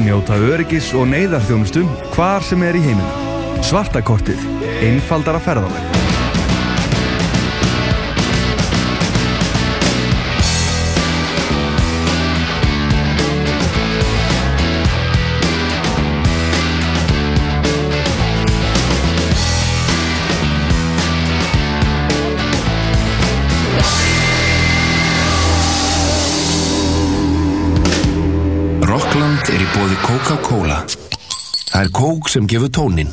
njóta öryggis og neyðarþjónustum hvar sem er í heiminu. Svartakortið. Einfaldara ferðalag. Í bóði Coca-Cola. Það er kók sem gefur tónin.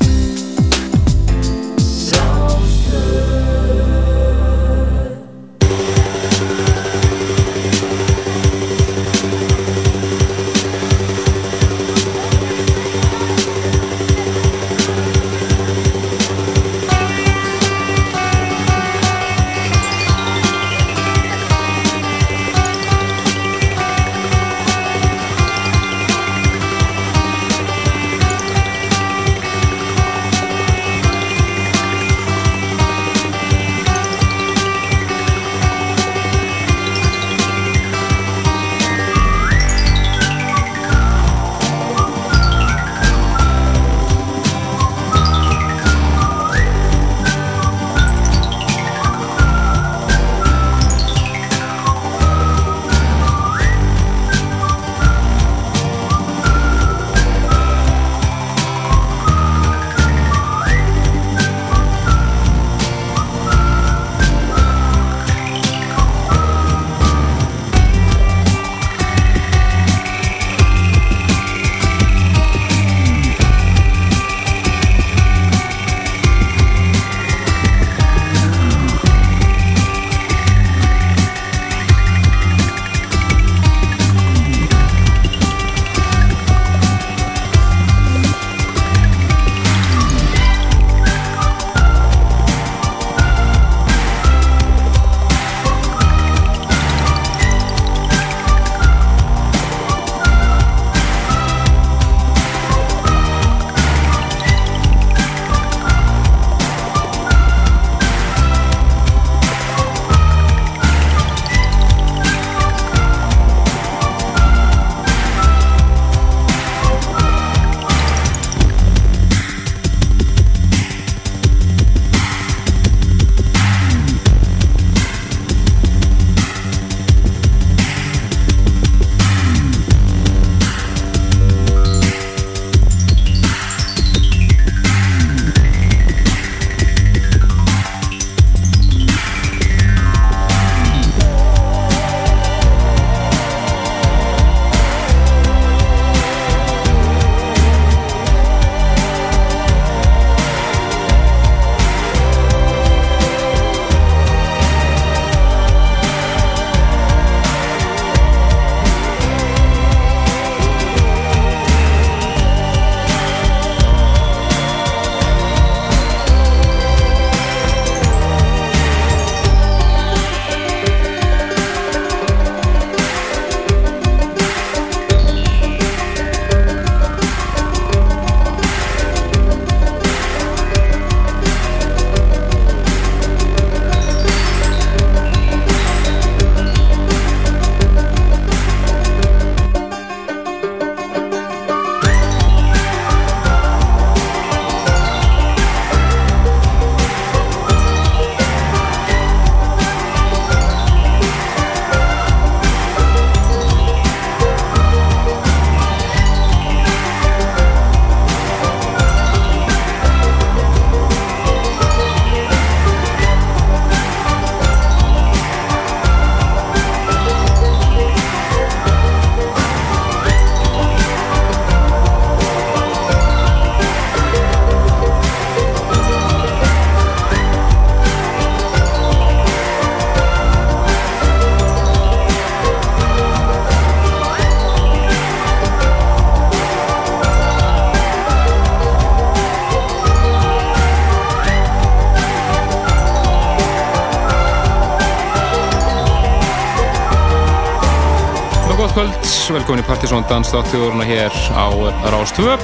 gott kvöld, velkomin í Partiðsson dansdáttuðurna hér á Rástvö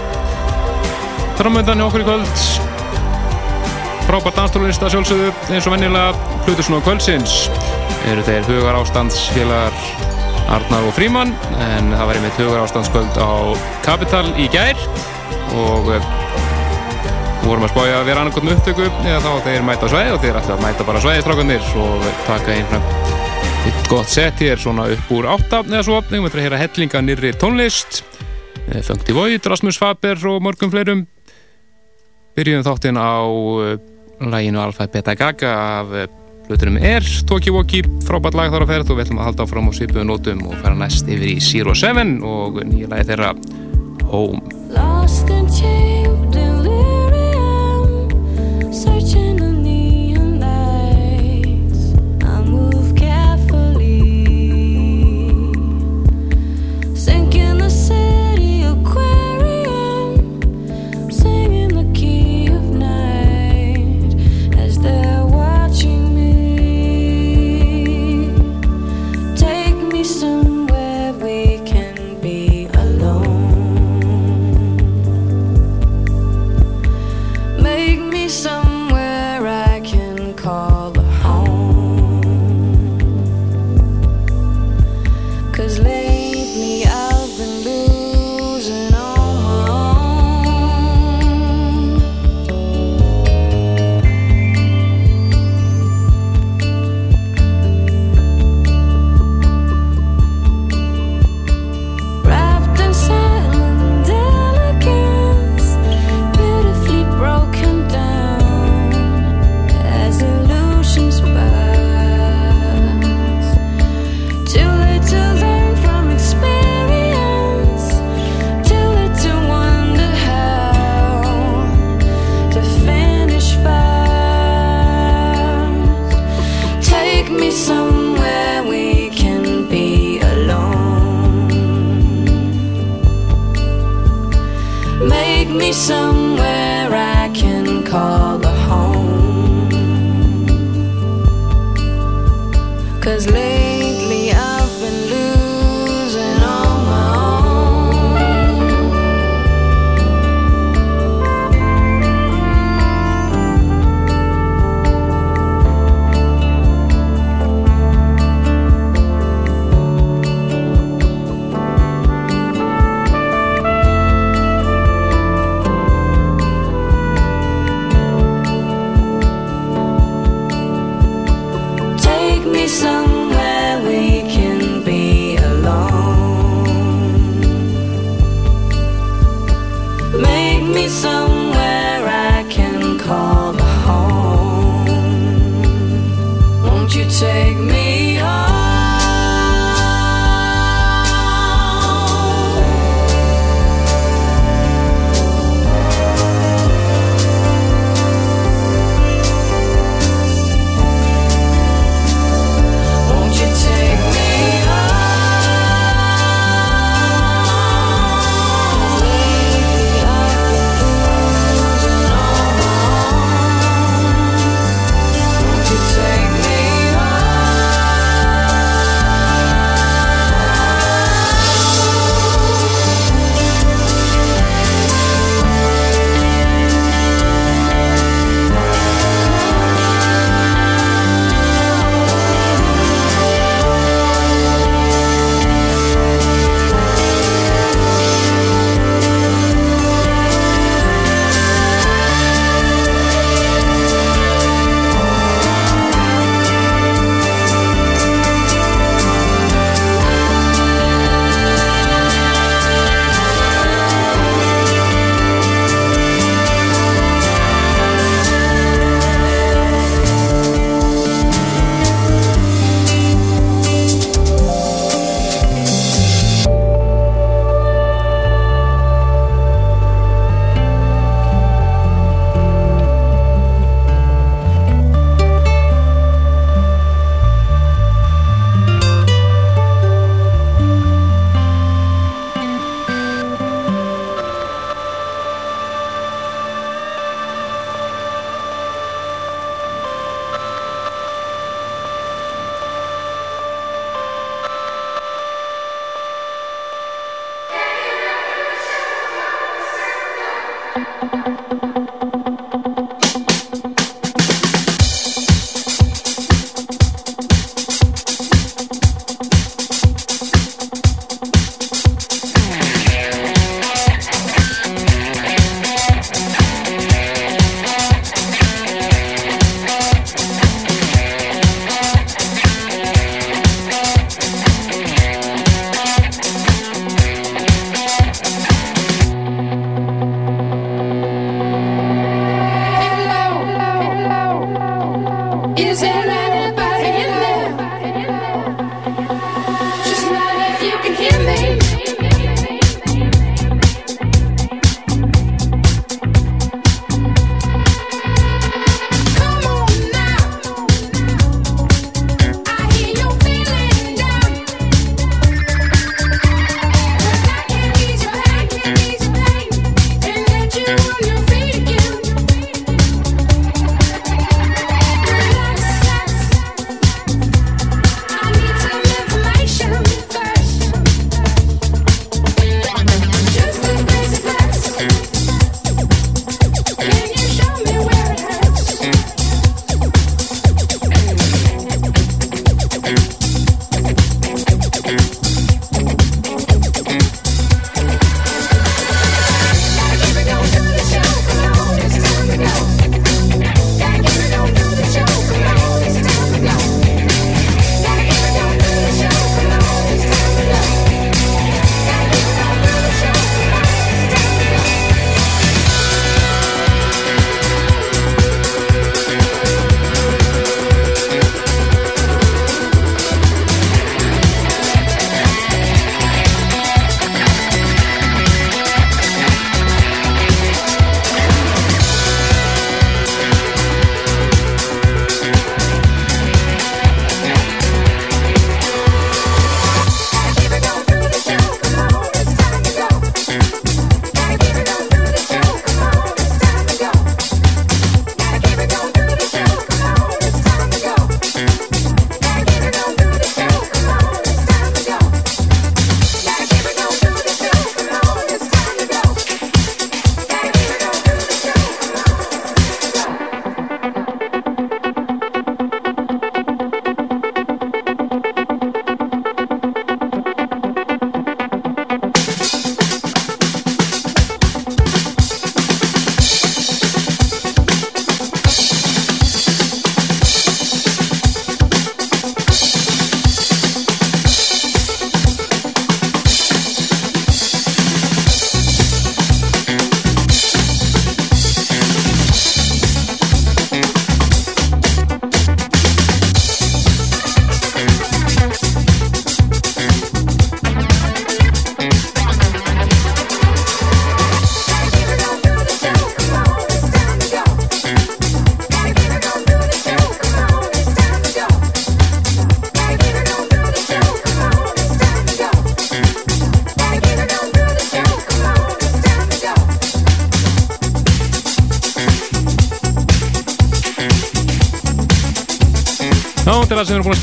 Þramöndan hjá okkur í kvöld. Frábært danstólunist að sjálfsögðu eins og vennilega Plutusnóð kvöldsins. Eru þeir hugar ástandsfélagar Arnar og Fríman en það væri mitt hugar ástandskvöld á Kapital í gær. Og eh, vorum að spája að vera annarkotn upptöku eða þá þeir mæta svæði og þeir ætla að mæta bara svæði strákundir og taka einhvern Eitt gott seti er svona upp úr áttafn eða svo opning, við ætlum að heyra hellinga nýri tónlist. Eh, Þöngt í void, Rasmus Faber og mörgum fleirum. Byrjum þáttinn á eh, læginu Alfa Beta Gaga af eh, hluturum er Toki Woki, frábært lag þar að ferða og við ætlum að halda áfram á svipuðu nótum og fara næst yfir í Zero Seven og nýja lægi þeirra Home.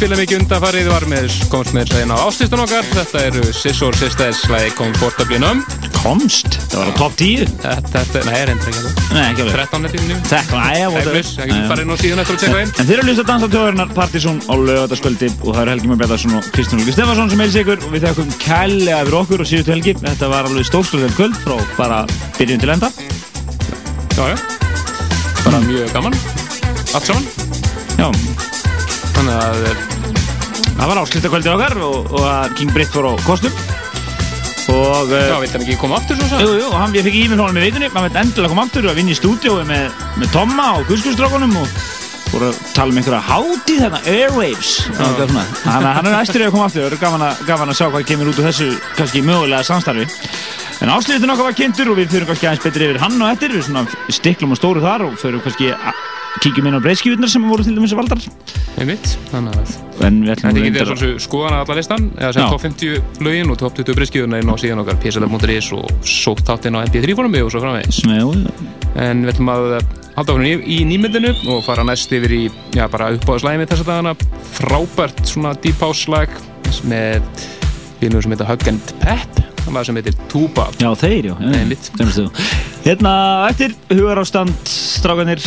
Spila mikið undanfarið var með, komst með þess að hérna á ástistan okkar. Þetta eru Sissor Sisters slæði Comfortably Numb Komst, það var á top 10 Þetta, þetta, nei, er endur ekki alveg Nei, ekki alveg. 13 netið nú Þetta, næja, Það er plus, það bara inn á síðan eftir að tjekka inn. En þeir eru að hlusta dansa tjóðurinnar Partizón á lögataskvöldi og það eru Helgi Már Bjartarsson og Kristján Ulgi Stefansson sem heilsa ykkur og við þakkum kærlega fyrir okkur og síðustu helgi. Þetta var alveg stórstúrðel kvöld frá bara byrjun til enda. Já, já. Bara mjög gaman. Allt saman. Já, Þannig að eh, það var ásluttakvöldið okkar og, og King Britt fór á kostum. Og eh, Já, vilt hann ekki koma aftur svo svo? Jú, jú, og hann, ég fikk íminn honum í veitunni, maður veit endilega koma aftur og vinna í stúdíói með, með Tomma og Guðskustrákunum og voru að tala um einhverja hátíð þarna, Airwaves. Þannig að hann er æstur í að koma aftur. Og gaman, að- gaman að sjá hvað kemur út úr þessu kannski mögulega samstarfi. En áslýðin okkar var kynntur og við fyrir kannski aðeins betri yfir hann og eftir. Við svona stiklum og stóru þar og fyrir kannski kíkjum inn á breyðskífurnar sem voru til dæmis valdar. Einmitt, þannig að en við ætlum Þetta þeir svona skoðana alla listan eða sem top 50 lögin og top 20 breyskjöðuna inn á síðan okkar pslf.is og sótt þáttinn á mp3 fórumi og svo framvegis. En við ætlum að halda okkur í, í nýmyndinu og fara næst yfir í já, bara uppáðslæmi þessa dagana. Frábært svona deep house slag með vinnur sem heitir Hug and Pep það var sem heitir Tuba Já, þeir, já. Þú. Hérna, eftir hugar ástand strákanir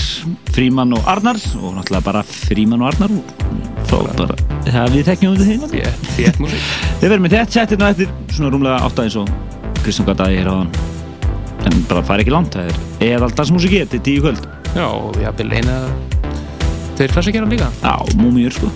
Fríman og Arnar og náttúrulega bara Fríman og Arnar og bara, það við tekjum um þetta því. Þétt músík Þið verðum með þett sett hérna eftir svona rúmlega átta eins og Kristján gataði hér á hann. En bara fær ekki langt, það er eða alltaf músíki, þetta er tíu kvöld. Já, og við hafum eina þeir klassikera líka Já, múmiur sko.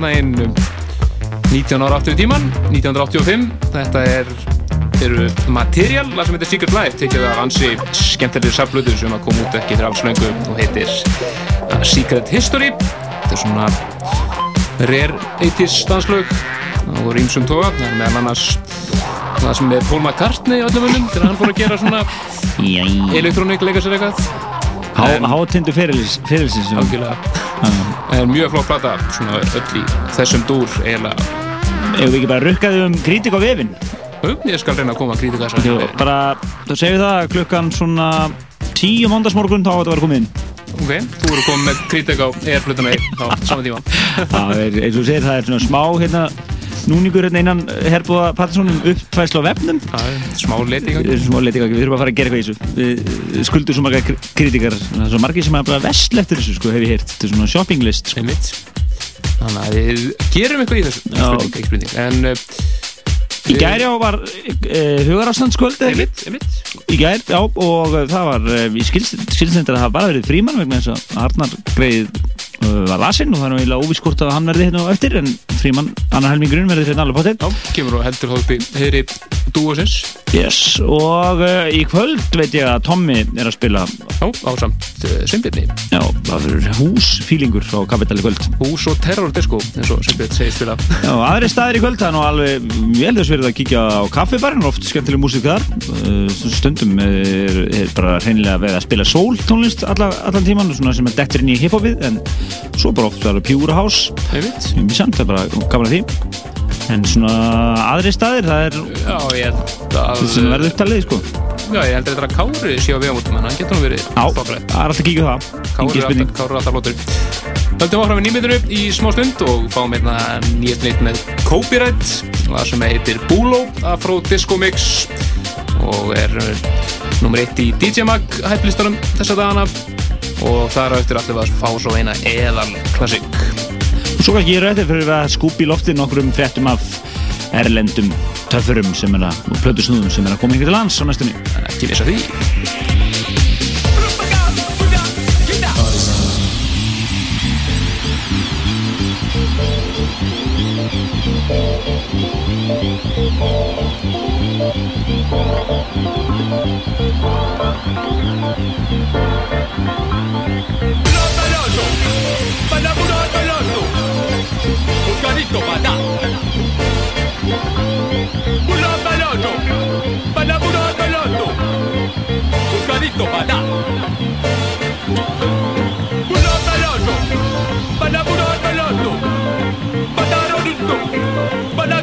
Hérna inn um 19 ára aftur í tíman, 1985. Þetta er, eru Material, lag sem heitir Secret Life, tekið af ansi skemmtilegir saflutur sem að koma út ekki fyrir afslöngu og heitir uh, Secret History. Þetta er svona rare 80s danslög og voru ímsum toga, það er meðal annars það sem er Paul McCartney öllum vunum þegar hann fór að gera svona elektrónik, leika sér eitthvað. En- Hátindu fyrirlisins. Algjörlega. En mjög flott plata, svona öll í þessum dúr eiginlega. Ef við ekki bara rukkaði um kritik á vefinn. Jú, Ég skal reyna að koma að krítika þess að Bara, þú segir það, klukkan svona tíu mándagsmorgun þá á þetta að vera komið inn. Ok, þú eru komið með krítika á airflutuna á saman tíma. Það er, eins og þú segir, það er svona smá hérna, núningur hérna innan herbúða Pattinssonum uppfæslu á vefnum. Það er smá leti í Við gangi. erum smá leitinga, við þurfum að fara að gera eitthvað í þessu. Við skuldum svo marga kritikar, það er svo margir sem er bara vesl eftir þessu, sko, hef ég heyrt. Þetta er svona shopping list, sko. Einmitt. Þannig að við gerum eitthvað í þessu. Já. spurning, ekki spurning. En uh, Í gær, já, var uh, hugarástandskvöld, eða einmitt, einmitt. Í gær, já, og það var, uh, ég skilstendur að það hafa bara verið frímann vegna þess að Arnar greið var lasinn og það er nú eiginlega óvísk hvort að hann verði hérna á eftir en frímann, annar helmingurinn verði fyrir alveg potið. Já, kemur og heldur í heyri dúosins. Yes, og uh, í kvöld veit ég að Tommy er að spila, Já, á samt uh, Sveinbjörni. já, það verður húsfílingur á Kapital í kvöld. Hús og terror disco, eins og Sveinbjörn segir spila. Já, aðri staðir í kvöld, það er nú alveg vel þess verið að kíkja á kaffibarinn, oft skemmtileg músík þar. Uh, stundum er, er bara reynilega veið að spila soul tónlist alla, allan tíman, svona sem er dettur inn í hiphopið, en svo bara oft verður mjög samt, það er bara gaman að því. En svona aðri staðir, það er held að... sem verður upptalið, sko. Já, ég heldur þetta að Kári sé á vegamótum, en hann getur nú verið Já, það er alltaf að kíkja á það. Kári Engin er alltaf, er alltaf lótur. Höldum áfram með nýmiðinu í smá stund og fáum einna nýjast neitt með Copyright, það sem heitir Bulo Afro Disco Mix og er nummer eitt í DJ Mag hæplistanum þessa dagana og þar á eftir allir að fá svo eina eðal klassik. Og svo kannski ég er eftir fyrir að skúpi í lofti nokkrum fréttum af erlendum töffurum sem er að, og plötusnúðum sem er að koma yngur til lands á næstunni. Ekki missa því. Pelotoloso, para puro peloto, buscadito para. Puro peloto, para puro peloto, buscadito para. Puro peloto, para puro para rodito, para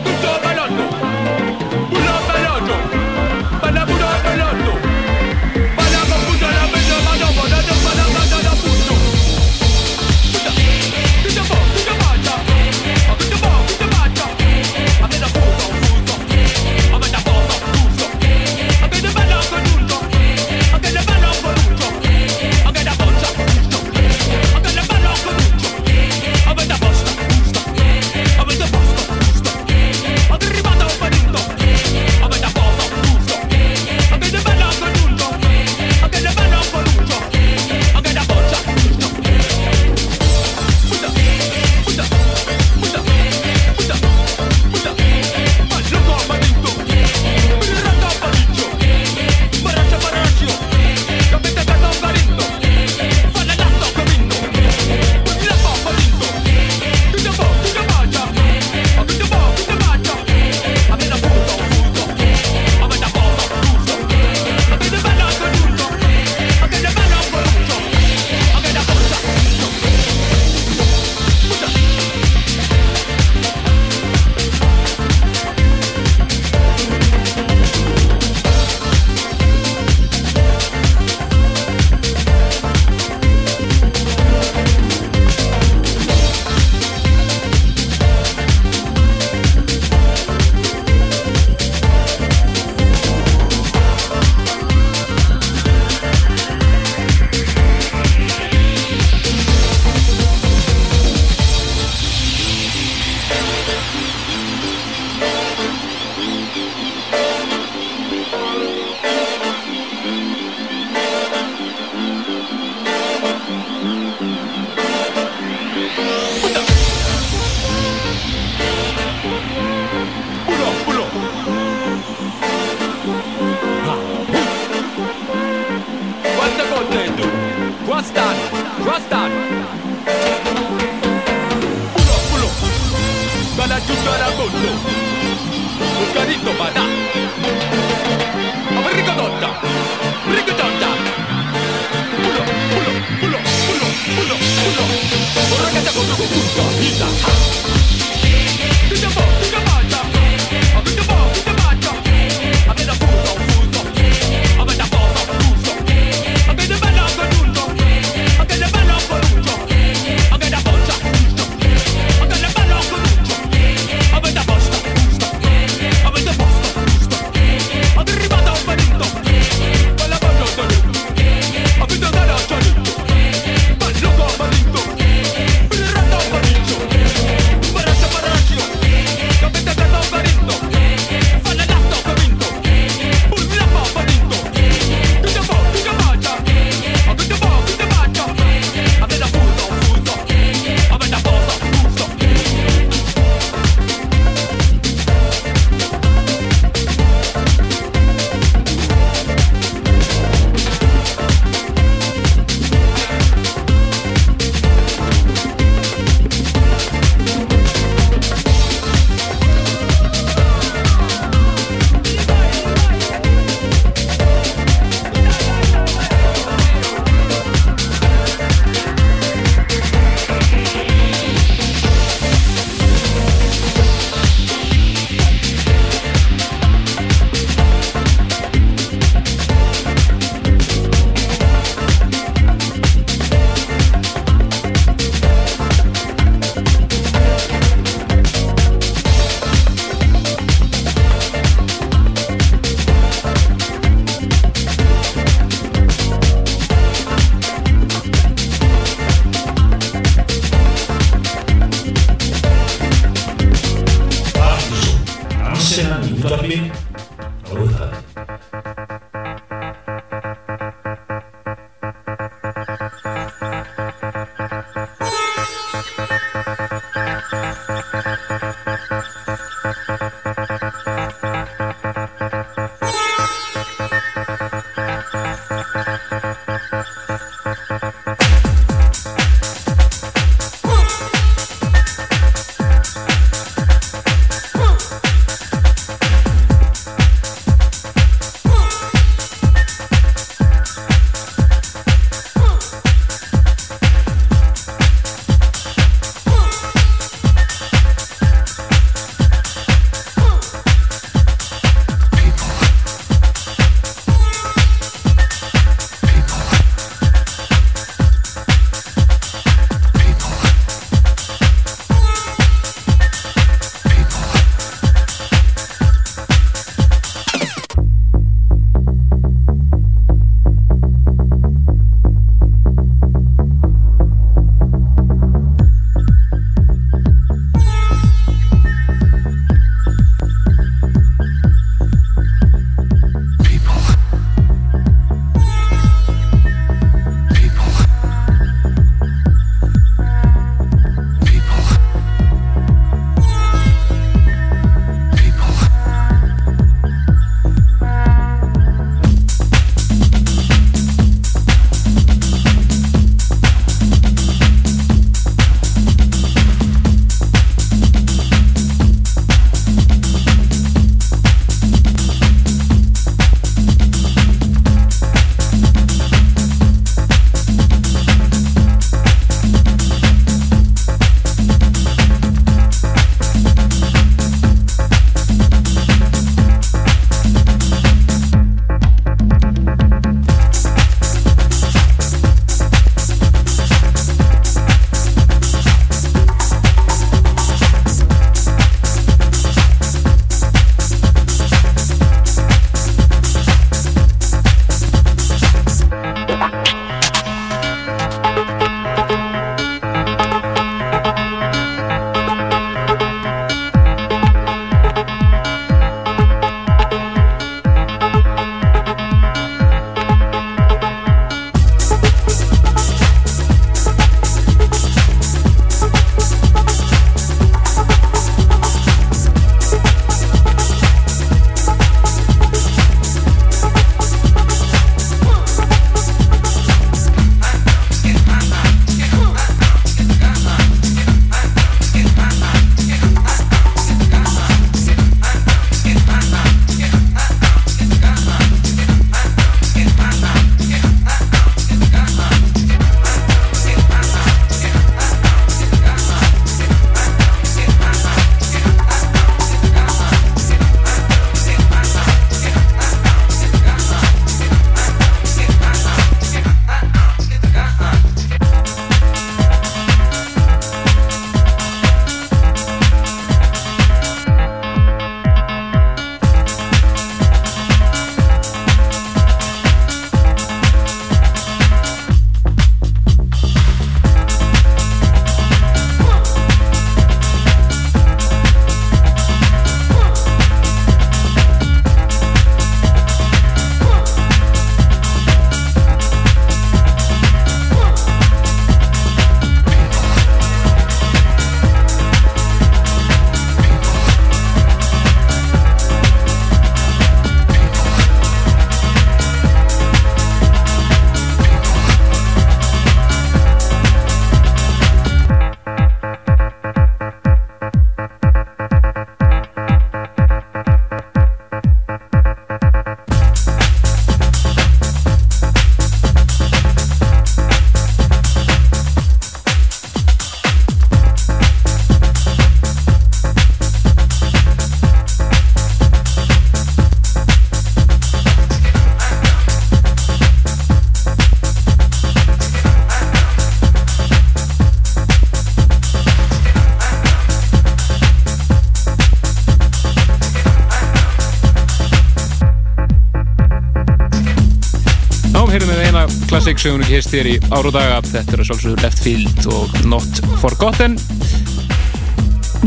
klassík sem hún ekki heist þér í ár og daga þetta er að sjálfsögðu Left Field og Not Forgotten.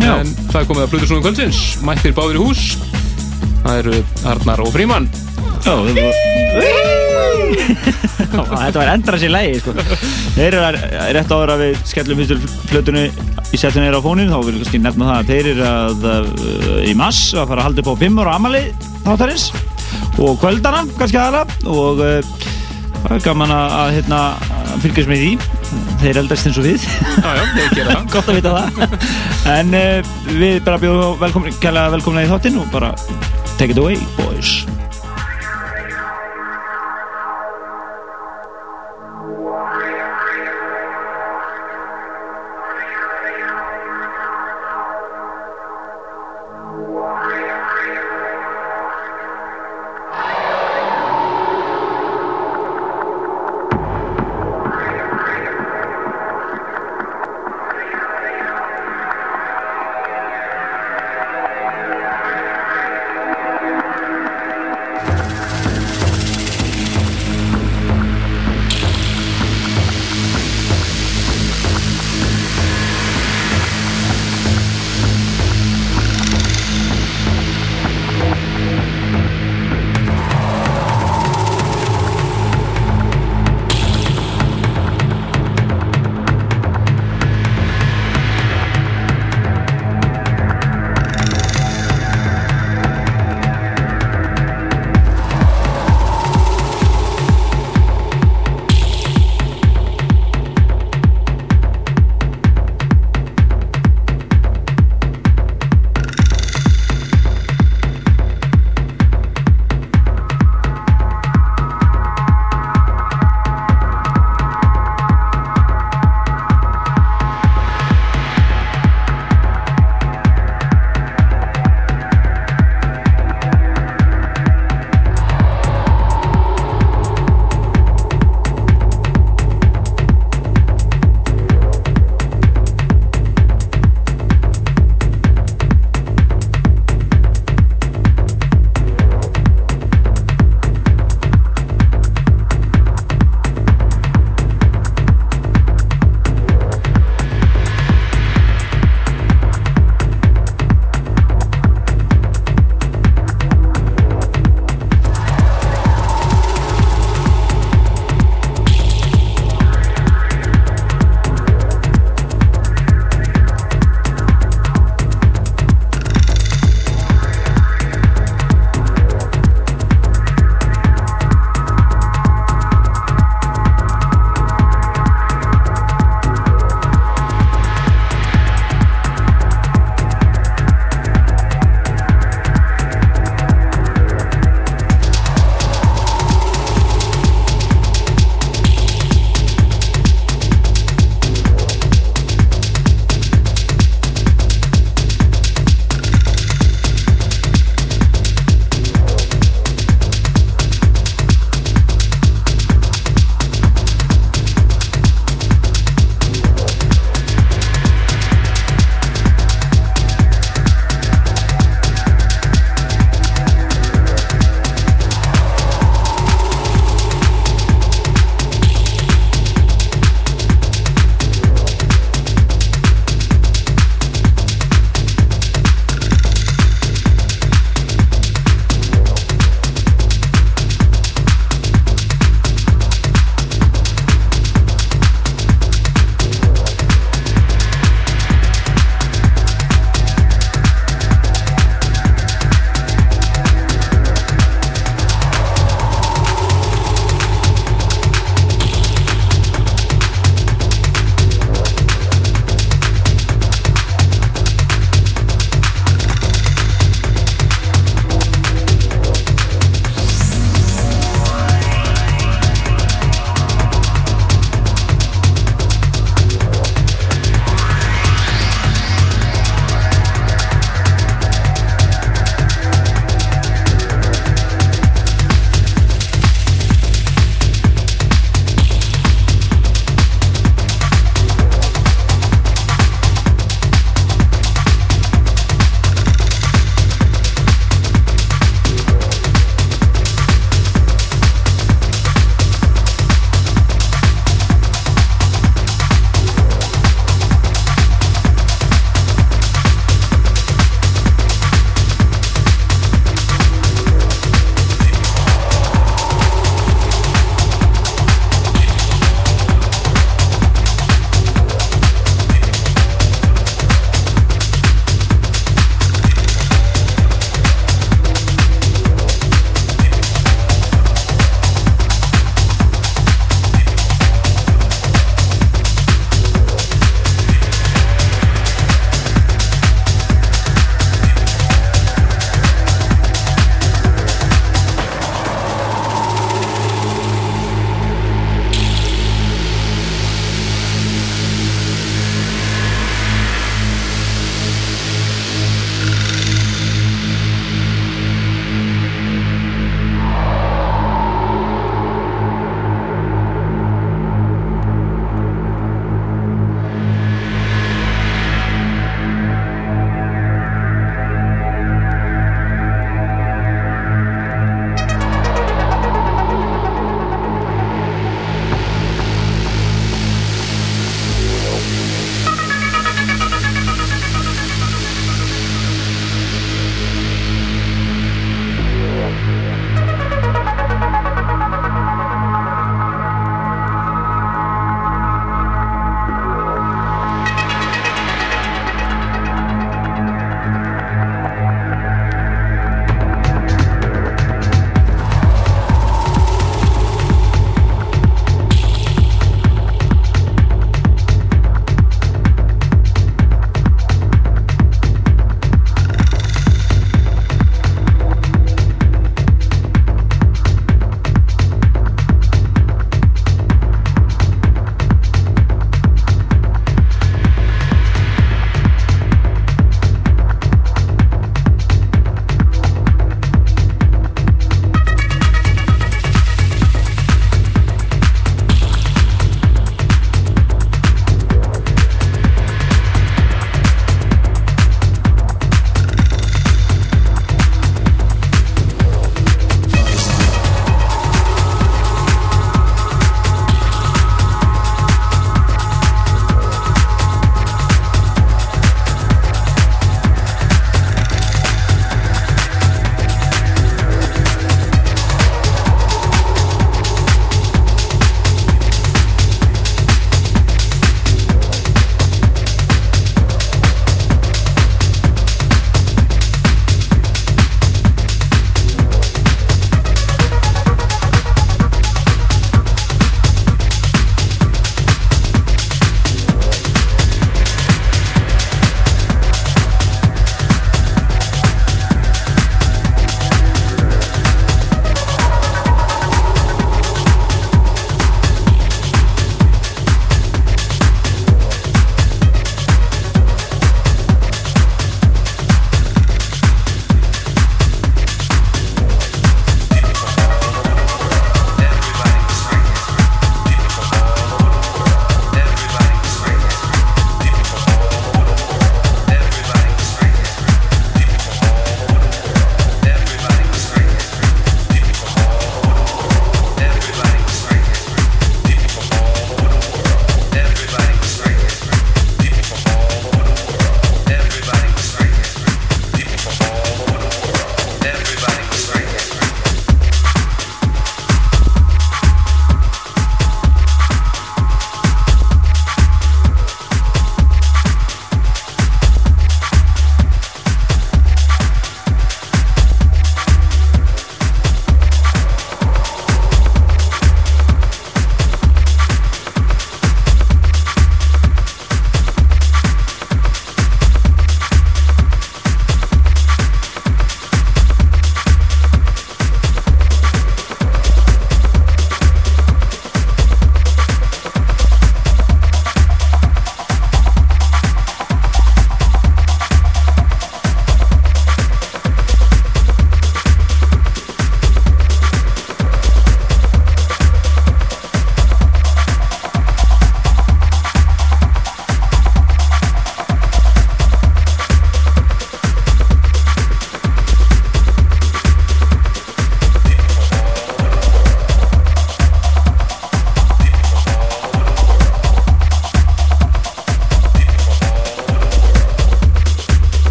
Já. en það er komið að Plutusnúðum kvöldsins. Mættir báður í hús. Það eru Arnar og Fríman Já, þau voru Þetta var endra sér lægi sko. Þeir eru að, rétt áður að við skellum fyrstu flötunni í setjunni er á fónin þá vil ég kannski nefna það að þeir eru að uh, í mass að fara að halda upp á 5 ára amali þáttarins og kvöldana kannski aðalega. Og uh, það gaman að, að hérna, fylgjast með því. Þeir eldast eins og við. Gott að vita það. En uh, við bara bjóðum velkomna í þáttinn og bara take it away boys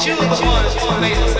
that you were the one who made us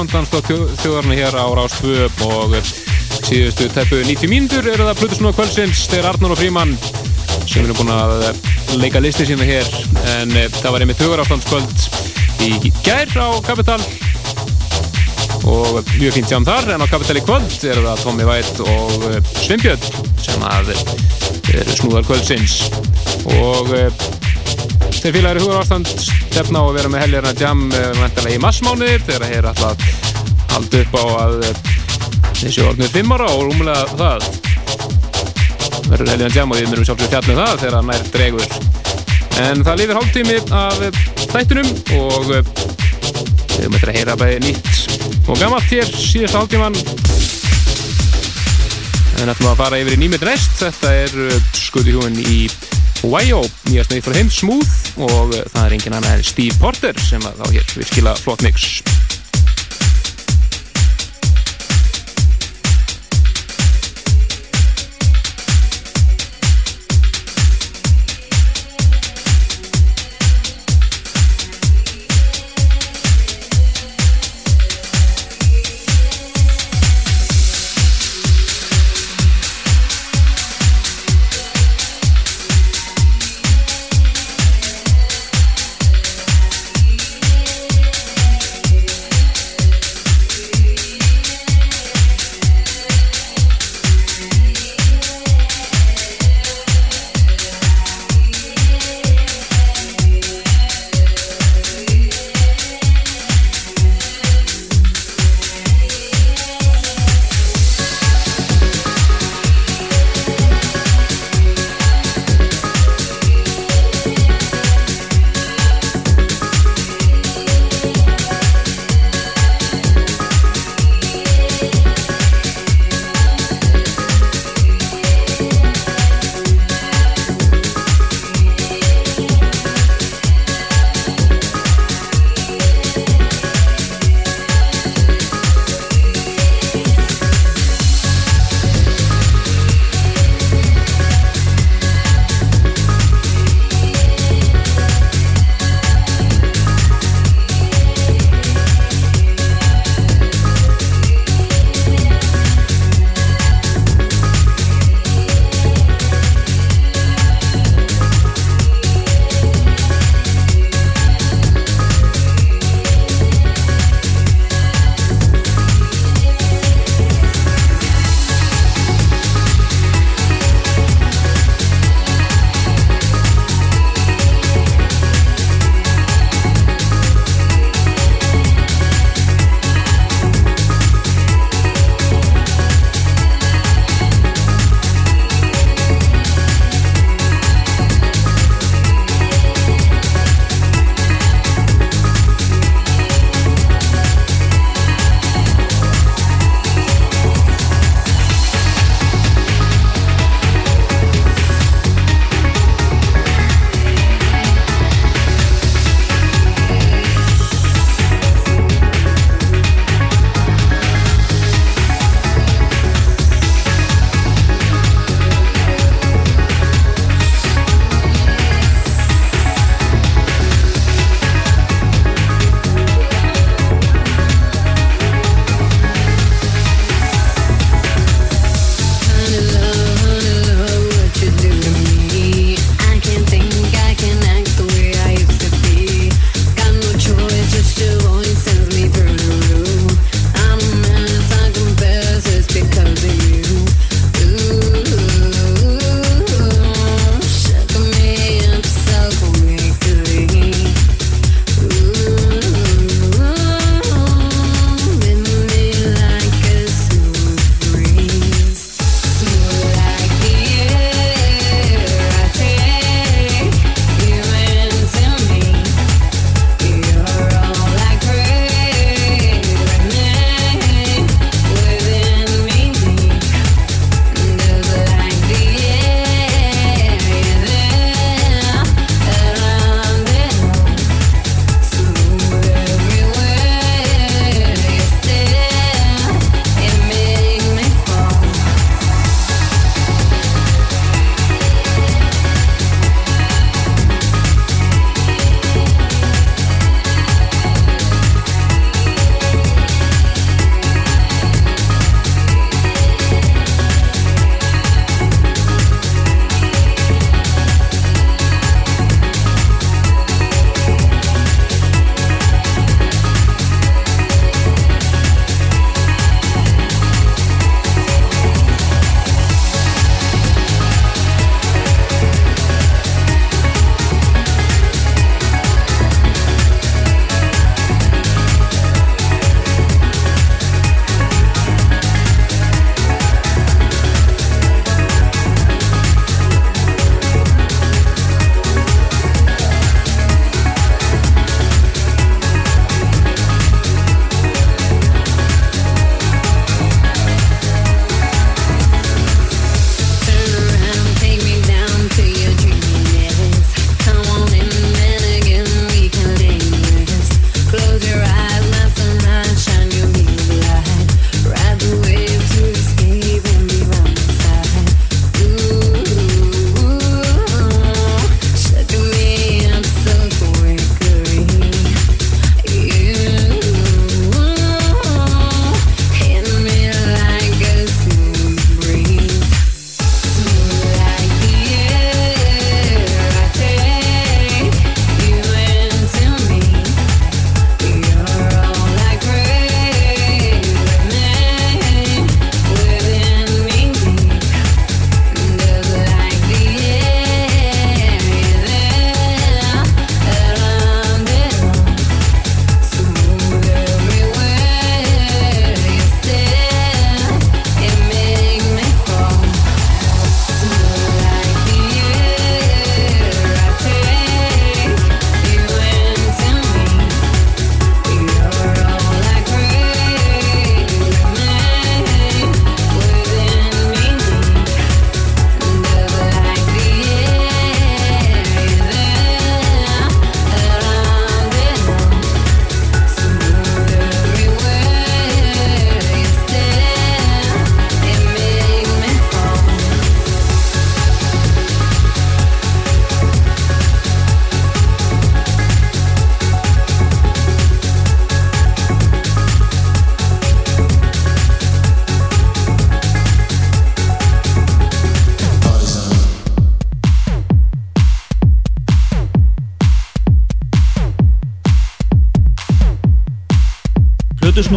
og þjóðarna hér á Rástvö og síðustu teppu 90 mínútur eru það Plutusnú og Kvöldsins þegar Arnar og Fríman sem eru búin að leika listi sína hér en eh, það var einmitt hugarástandskvöld í gær á Kapital og mjög fínt sjáum þar en á Kapital í kvöld eru það Tommy White og eh, Svimbjörn sem að eru snúðar kvöldsins. Og eh, þeir félagar í hugarástand á að vera með helgarna jam vantarlega í massmáni þegar þeir er alltaf haldi upp á að þessi orðnir fimm ára og rúmulega það verður helgarna jam og við myndum sjálfsögur fjallið það þegar hann er dregur. En það lifir hálftími af þættinum og við eftir að heyra bæði nýtt og gammalt hér síðast hálftíman en ætlum að fara yfir í nýmið rest þetta er skuði hjúin í Wyo, nýjast neitt frá þeim Smooth og það er engin annað en Steve Porter sem að þá hér virkilega flott mix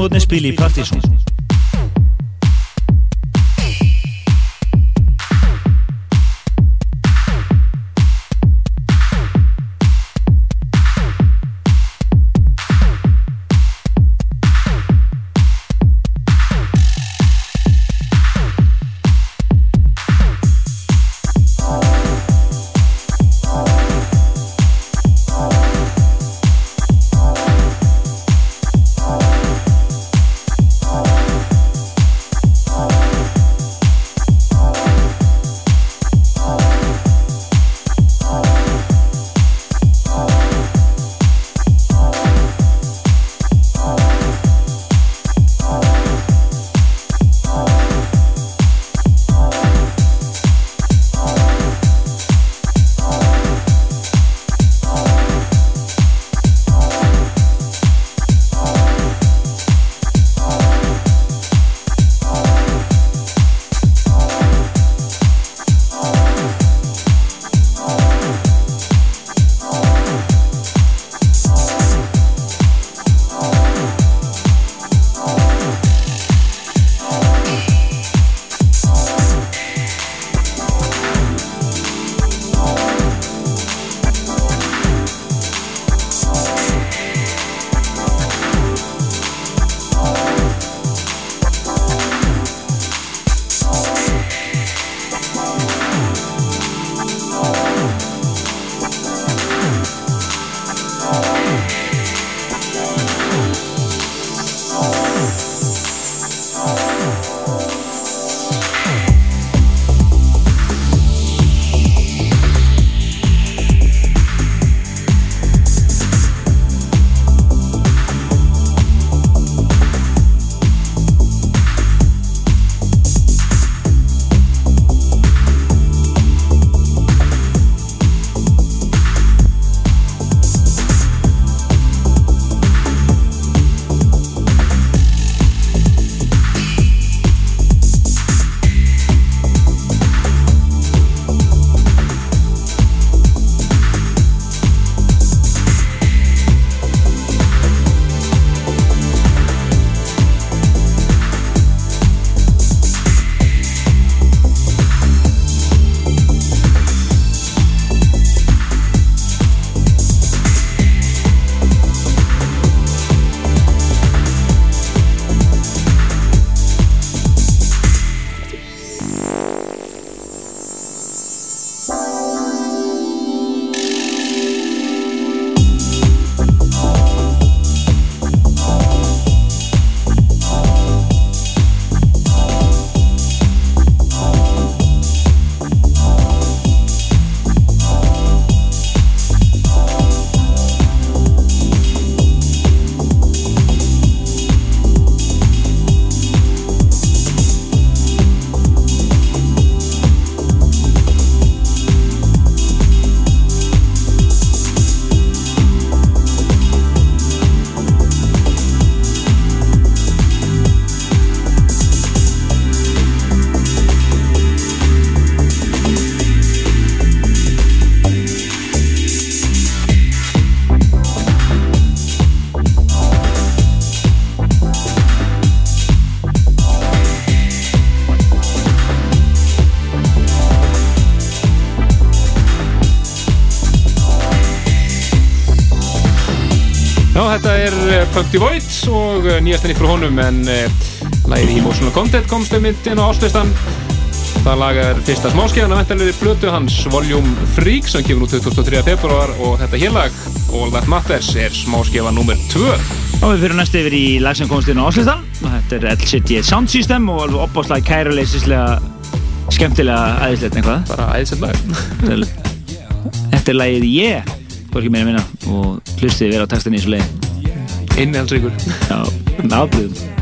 snúðni spili í Partíson eh, Pumpty Void og eh, nýjast henni frá honum en uh, lagið Emotional Content komst um mynd inn á áslistan það lag er fyrsta smáskeiðan af vendalegri blötu hans Volume Freak sem kemur nú 23. februar og þetta hélag All That Matters er smáskeiða nummer 2 Og við fyrir næstu yfir í lag sem komst inn á Áslistan og þetta er LCD Sound System og alveg opbáslega kæruleysislega skemmtilega æðislegt eitthvað? Bara æðislegt lag. Þetta er lagið Ég að minna og hlustið vera á textinni í svo leið Innihaldsríkur. Já, náblöðum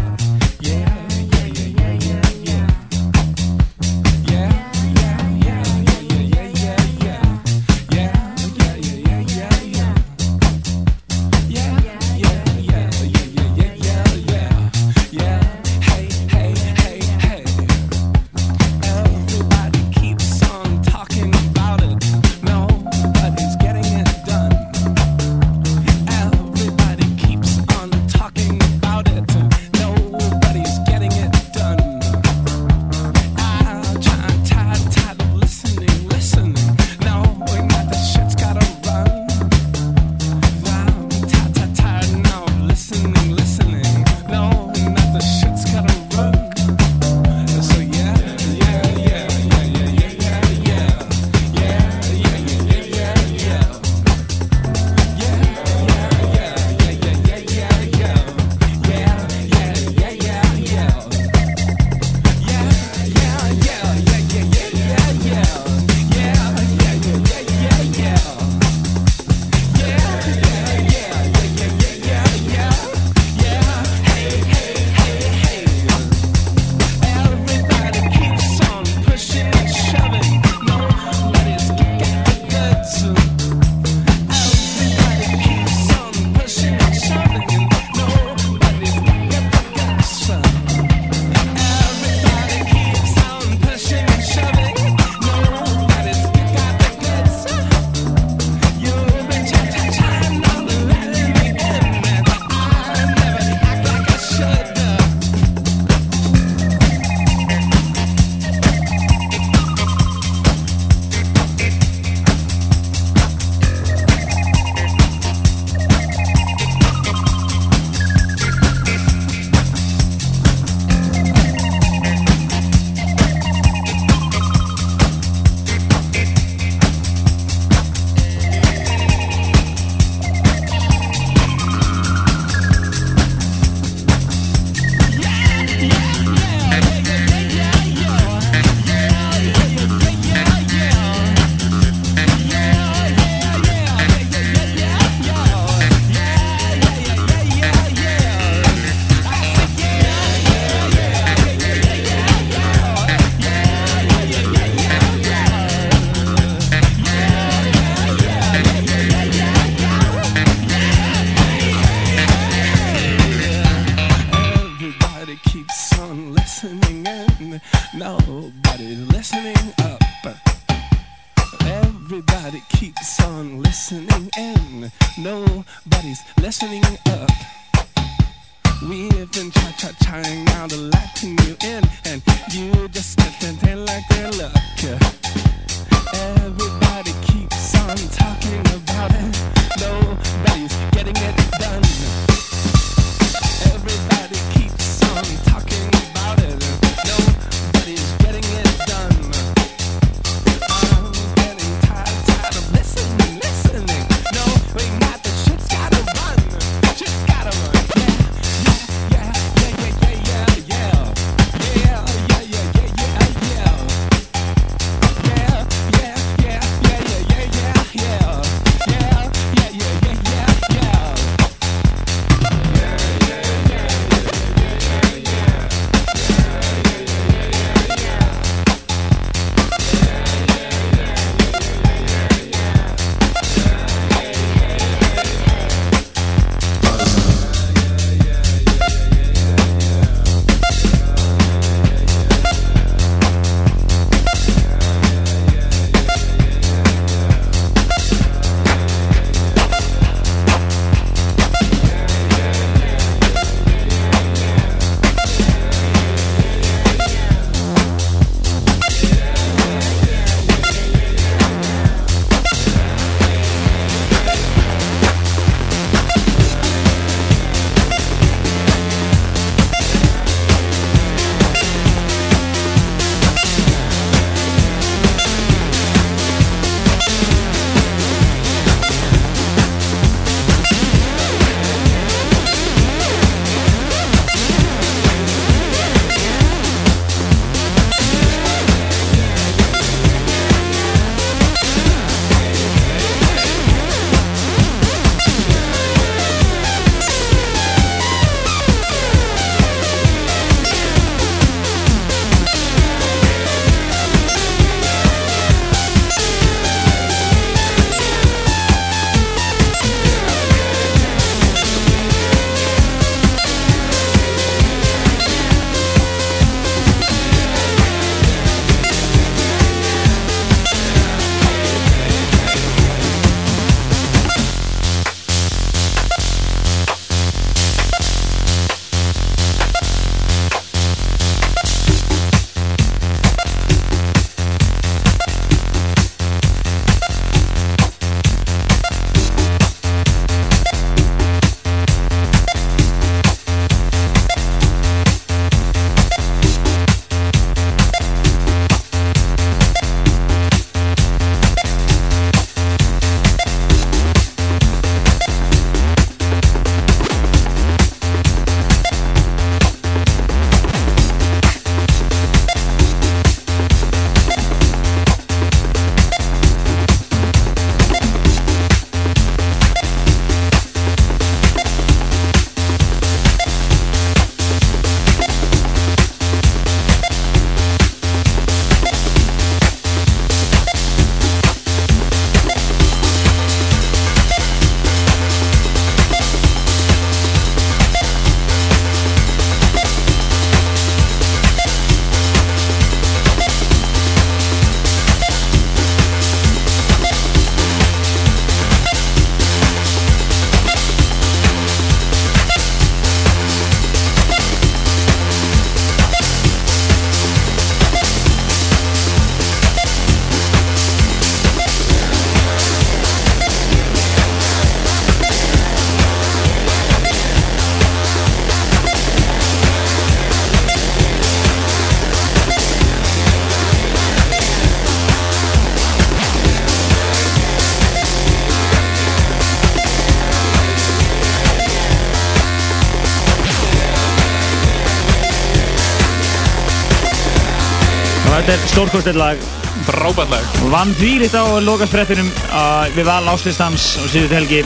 Þetta er stórkostir lag. Frábært lag. Vann þvílitt á lokasprettinum uh, við val áslistans og síðuð helgi.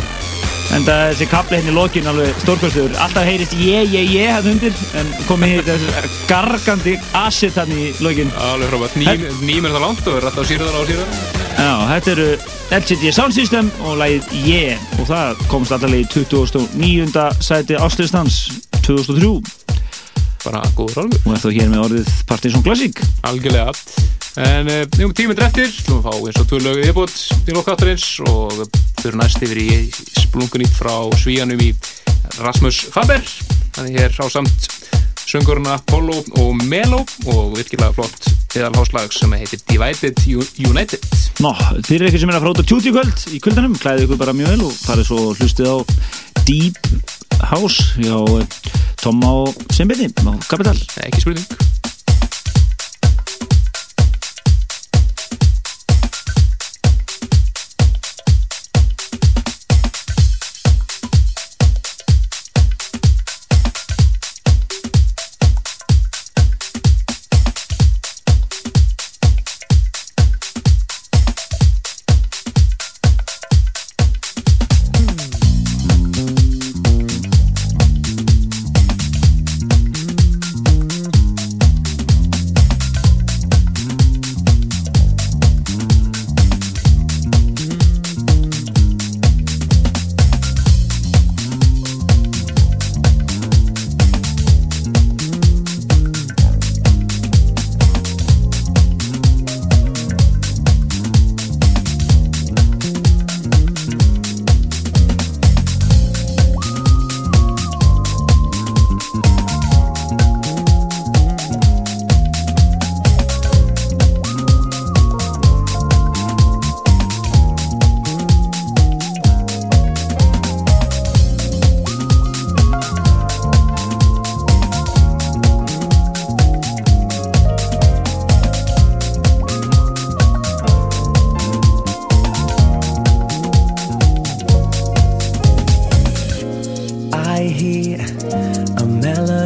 En það þessi kapli hérna í lokin alveg stórkostur. Alltaf heyrist ég, ég, ég hann undir en komið hér þessi gargandi acid hann í lokin. Alveg frábært. Ným ným er það langt og er alltaf sýrðan á sýrðan Já, þetta eru LCD Sound System og lagið Ég og það komst allavega í 29. sæti áslistans 2003 Bara góður alveg og er þá hér með orðið Partisan Classic Algjörlega En um tíminn eftir, slúum við fá eins og tvö lög viðbútt í lokkáttarins og fyrir næst yfir í splungunýtt frá svíjanum í Rasmus Faber. Þannig hér á samt sönguruna Polo og Melo og virkilega flott eðalháslag sem heitir Divided United. Nó, fyrir ykkur sem er að á tjúti kvöld í kvöldanum, klæðið ykkur bara mjög vel og farið svo hlustið á Deep House hjá eh, Tomma og Simbiti á Capital. Ekki spurning.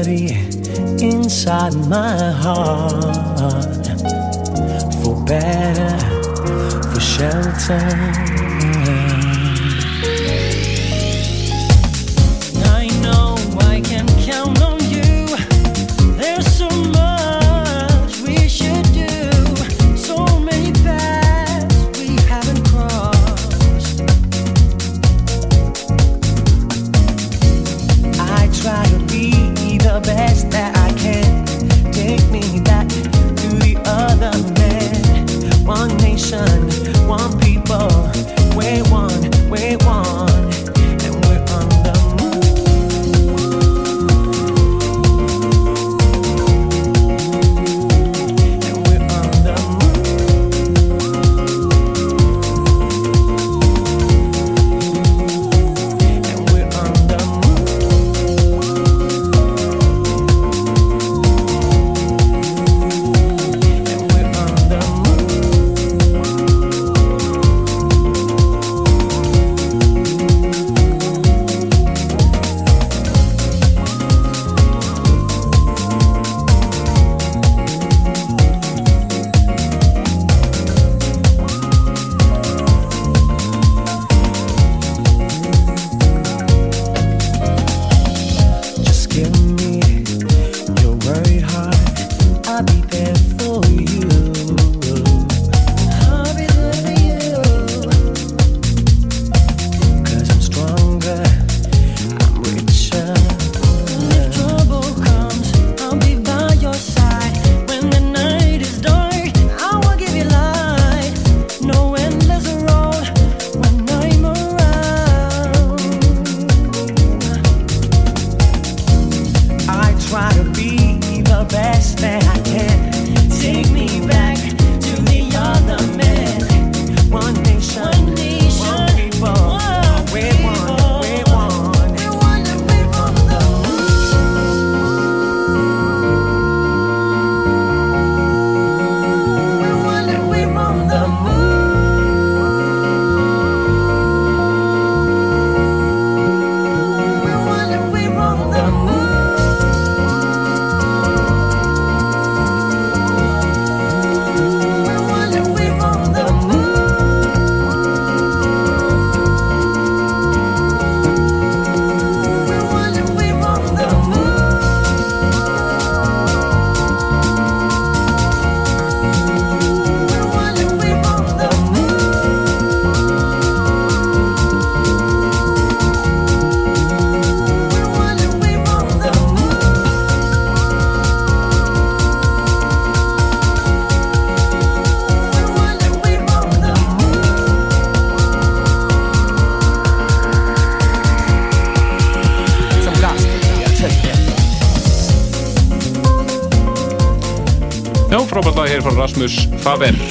Inside my heart for better, for shelter.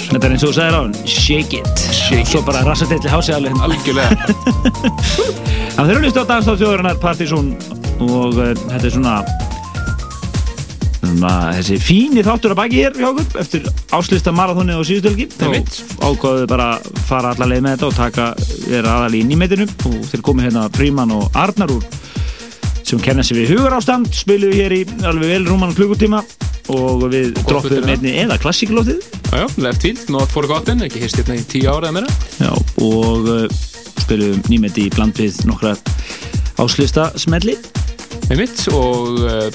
Þetta er eins og þú sagðir á hann, shake it. Shake Svo bara rassatilli hásið alveg. Algjörlega. Það þurfum líst á dagstáð þjóðurinnar Partizón og uh, þetta er svona, svona þessi fíni þáttur að baki hér hjá okkur eftir áslista marathóni á síðustölgi Einmitt. ákvaðuðu bara að fara alla leið með þetta og taka vera aðal í nýmetinu. Og þeir komið hérna Fríman og Arnar úr sem kenna sig við hugar ástand spiluðu hér í alveg vel rúman klukkutíma. Og við fyrir einni eða klassíkulótið Já, left field, not forgotten, ekki hist hérna í tíu ára eða meira. Já, og uh, spilum nýmeti í bland við nokkra áslista smelli. Með mitt og uh,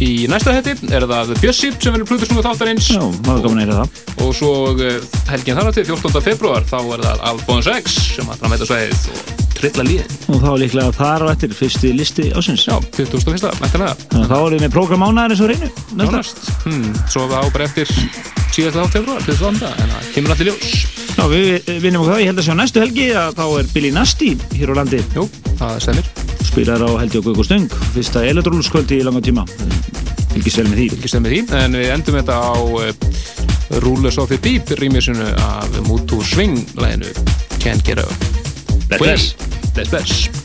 í næsta hætti er það Bjössi sem verður plutusnúðu þáttarins. Já, það var gaman að heyra það. Og svo uh, helgin þar á til 14. februar þá er það Alphonse X sem að framæta sveið og trilla líðin. Og þá líklega þar á eftir fyrsti listi ásins Já, 21. mættilega Þannig að þá erum við með prógram ánaðarins á reynu næsta. Nánast. Hmm, Svo það á bara eftir síðast þá februar, 22. en það kemur allir ljós. Já, við vinnum okkur það, ég held að sjá næstu helgi að þá er Billy Nasty hér á landi. Jú, það stemir spilar á held ég okkur stöng fyrsta elektróluskvöldi í langa tíma. Fylgist vel með því. Ekki stemmi því, en við endum þetta á uh, Rúles of the Beep rýmisunu af Mutu Swing læginu Can't Get Up. Bless, Bless, bless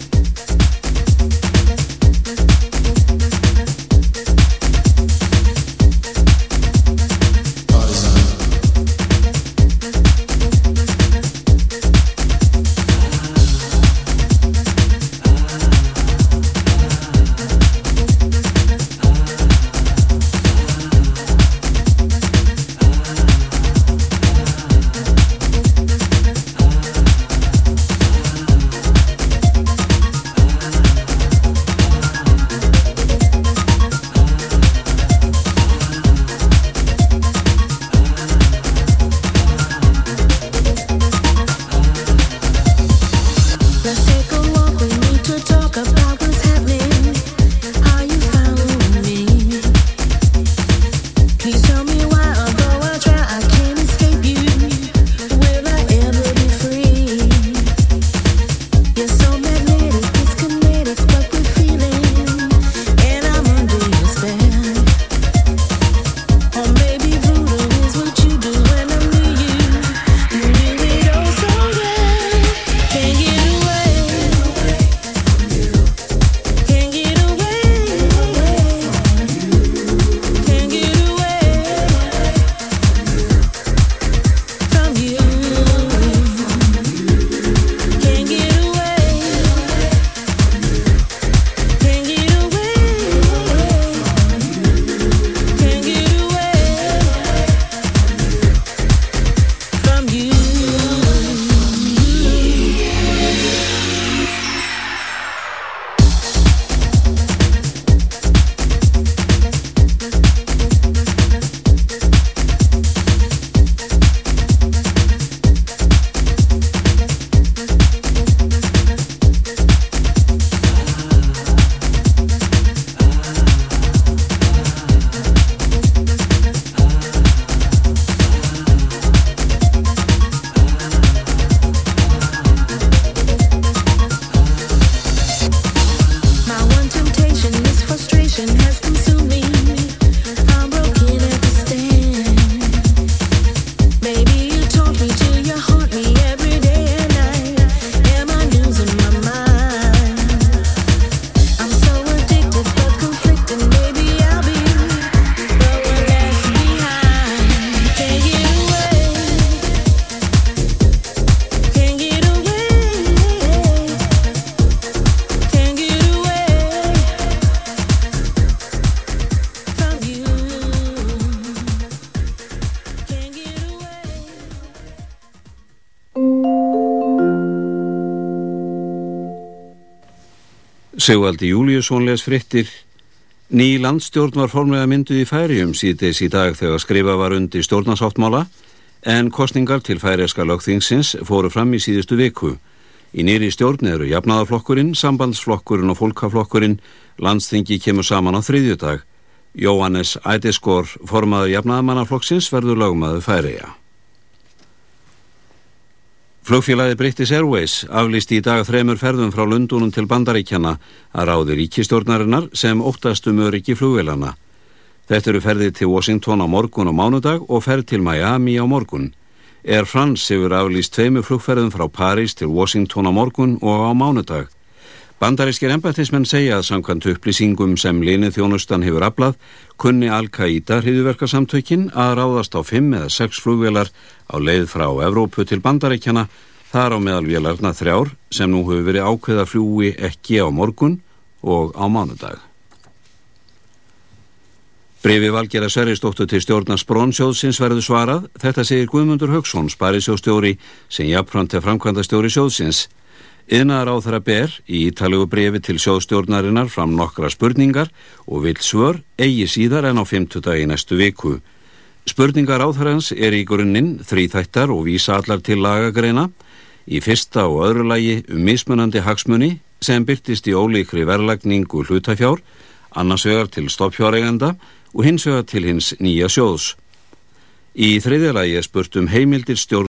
Sigvaldi Júliusson les frittir Ný landstjórn var formlega mynduð í færium síðdeis í dag þegar skrifa var undir stjórnarsáttmála en kostningar til færiaska lögþingsins fóru fram í síðustu viku. Í nýri stjórn eru jafnaðarflokkurinn, sambandsflokkurinn og fólkaflokkurinn. Landsþingi kemur saman á þriðjudag. Jóhannes Ædiskor, formaður jafnaðarmannaflokksins, verður lögmaður færiða. Flugfélagið British Airways aflýsti í dag þremur ferðum frá Lundunum til Bandaríkjana að ráði ríkistjórnarinnar sem óttast um öryggi flugvélana. Þetta eru ferðið til Washington á morgun og mánudag og ferð til Miami á morgun. Air France hefur aflýst tveimu flugferðum frá París til Washington á morgun og á mánudag. Bandarískir embættismenn segja að samkvæmt upplýsingum sem linið þjónustan hefur aflað kunni Al-Qaida hriðverkasamtökin að ráðast á fimm eða sex flugvelar á leið frá Evrópu til Bandaríkjana þar á meðal vélarna þrjár sem nú hefur verið ákveða fljúi ekki á morgun og á mánudag. Brefi Valgera Sverrisdóttur til stjórnar Sprónsjóðsins verður svarað. Þetta segir Guðmundur Högson, sparisjóðstjóri, sem jafnframt er framkvæmda stjóri sjóðsins. Yðnaðar á þeirra ber í ítalegu brefi til sjóðstjórnarinnar fram nokkra spurningar og vill svör eigi síðar en á 50 dagi næstu viku. Spurningar á þeirrans er í grunninn þrýþættar og vísa allar til lagagreina. Í fyrsta og öðru lagi um mismunandi hagsmunni sem byrtist í ólíkri verlagningu hlutafjár, annars vegar til stoppfjáreiganda og hins vegar til hins nýja sjóðs. Í þriðja lagi er spurt um heimildir stjórn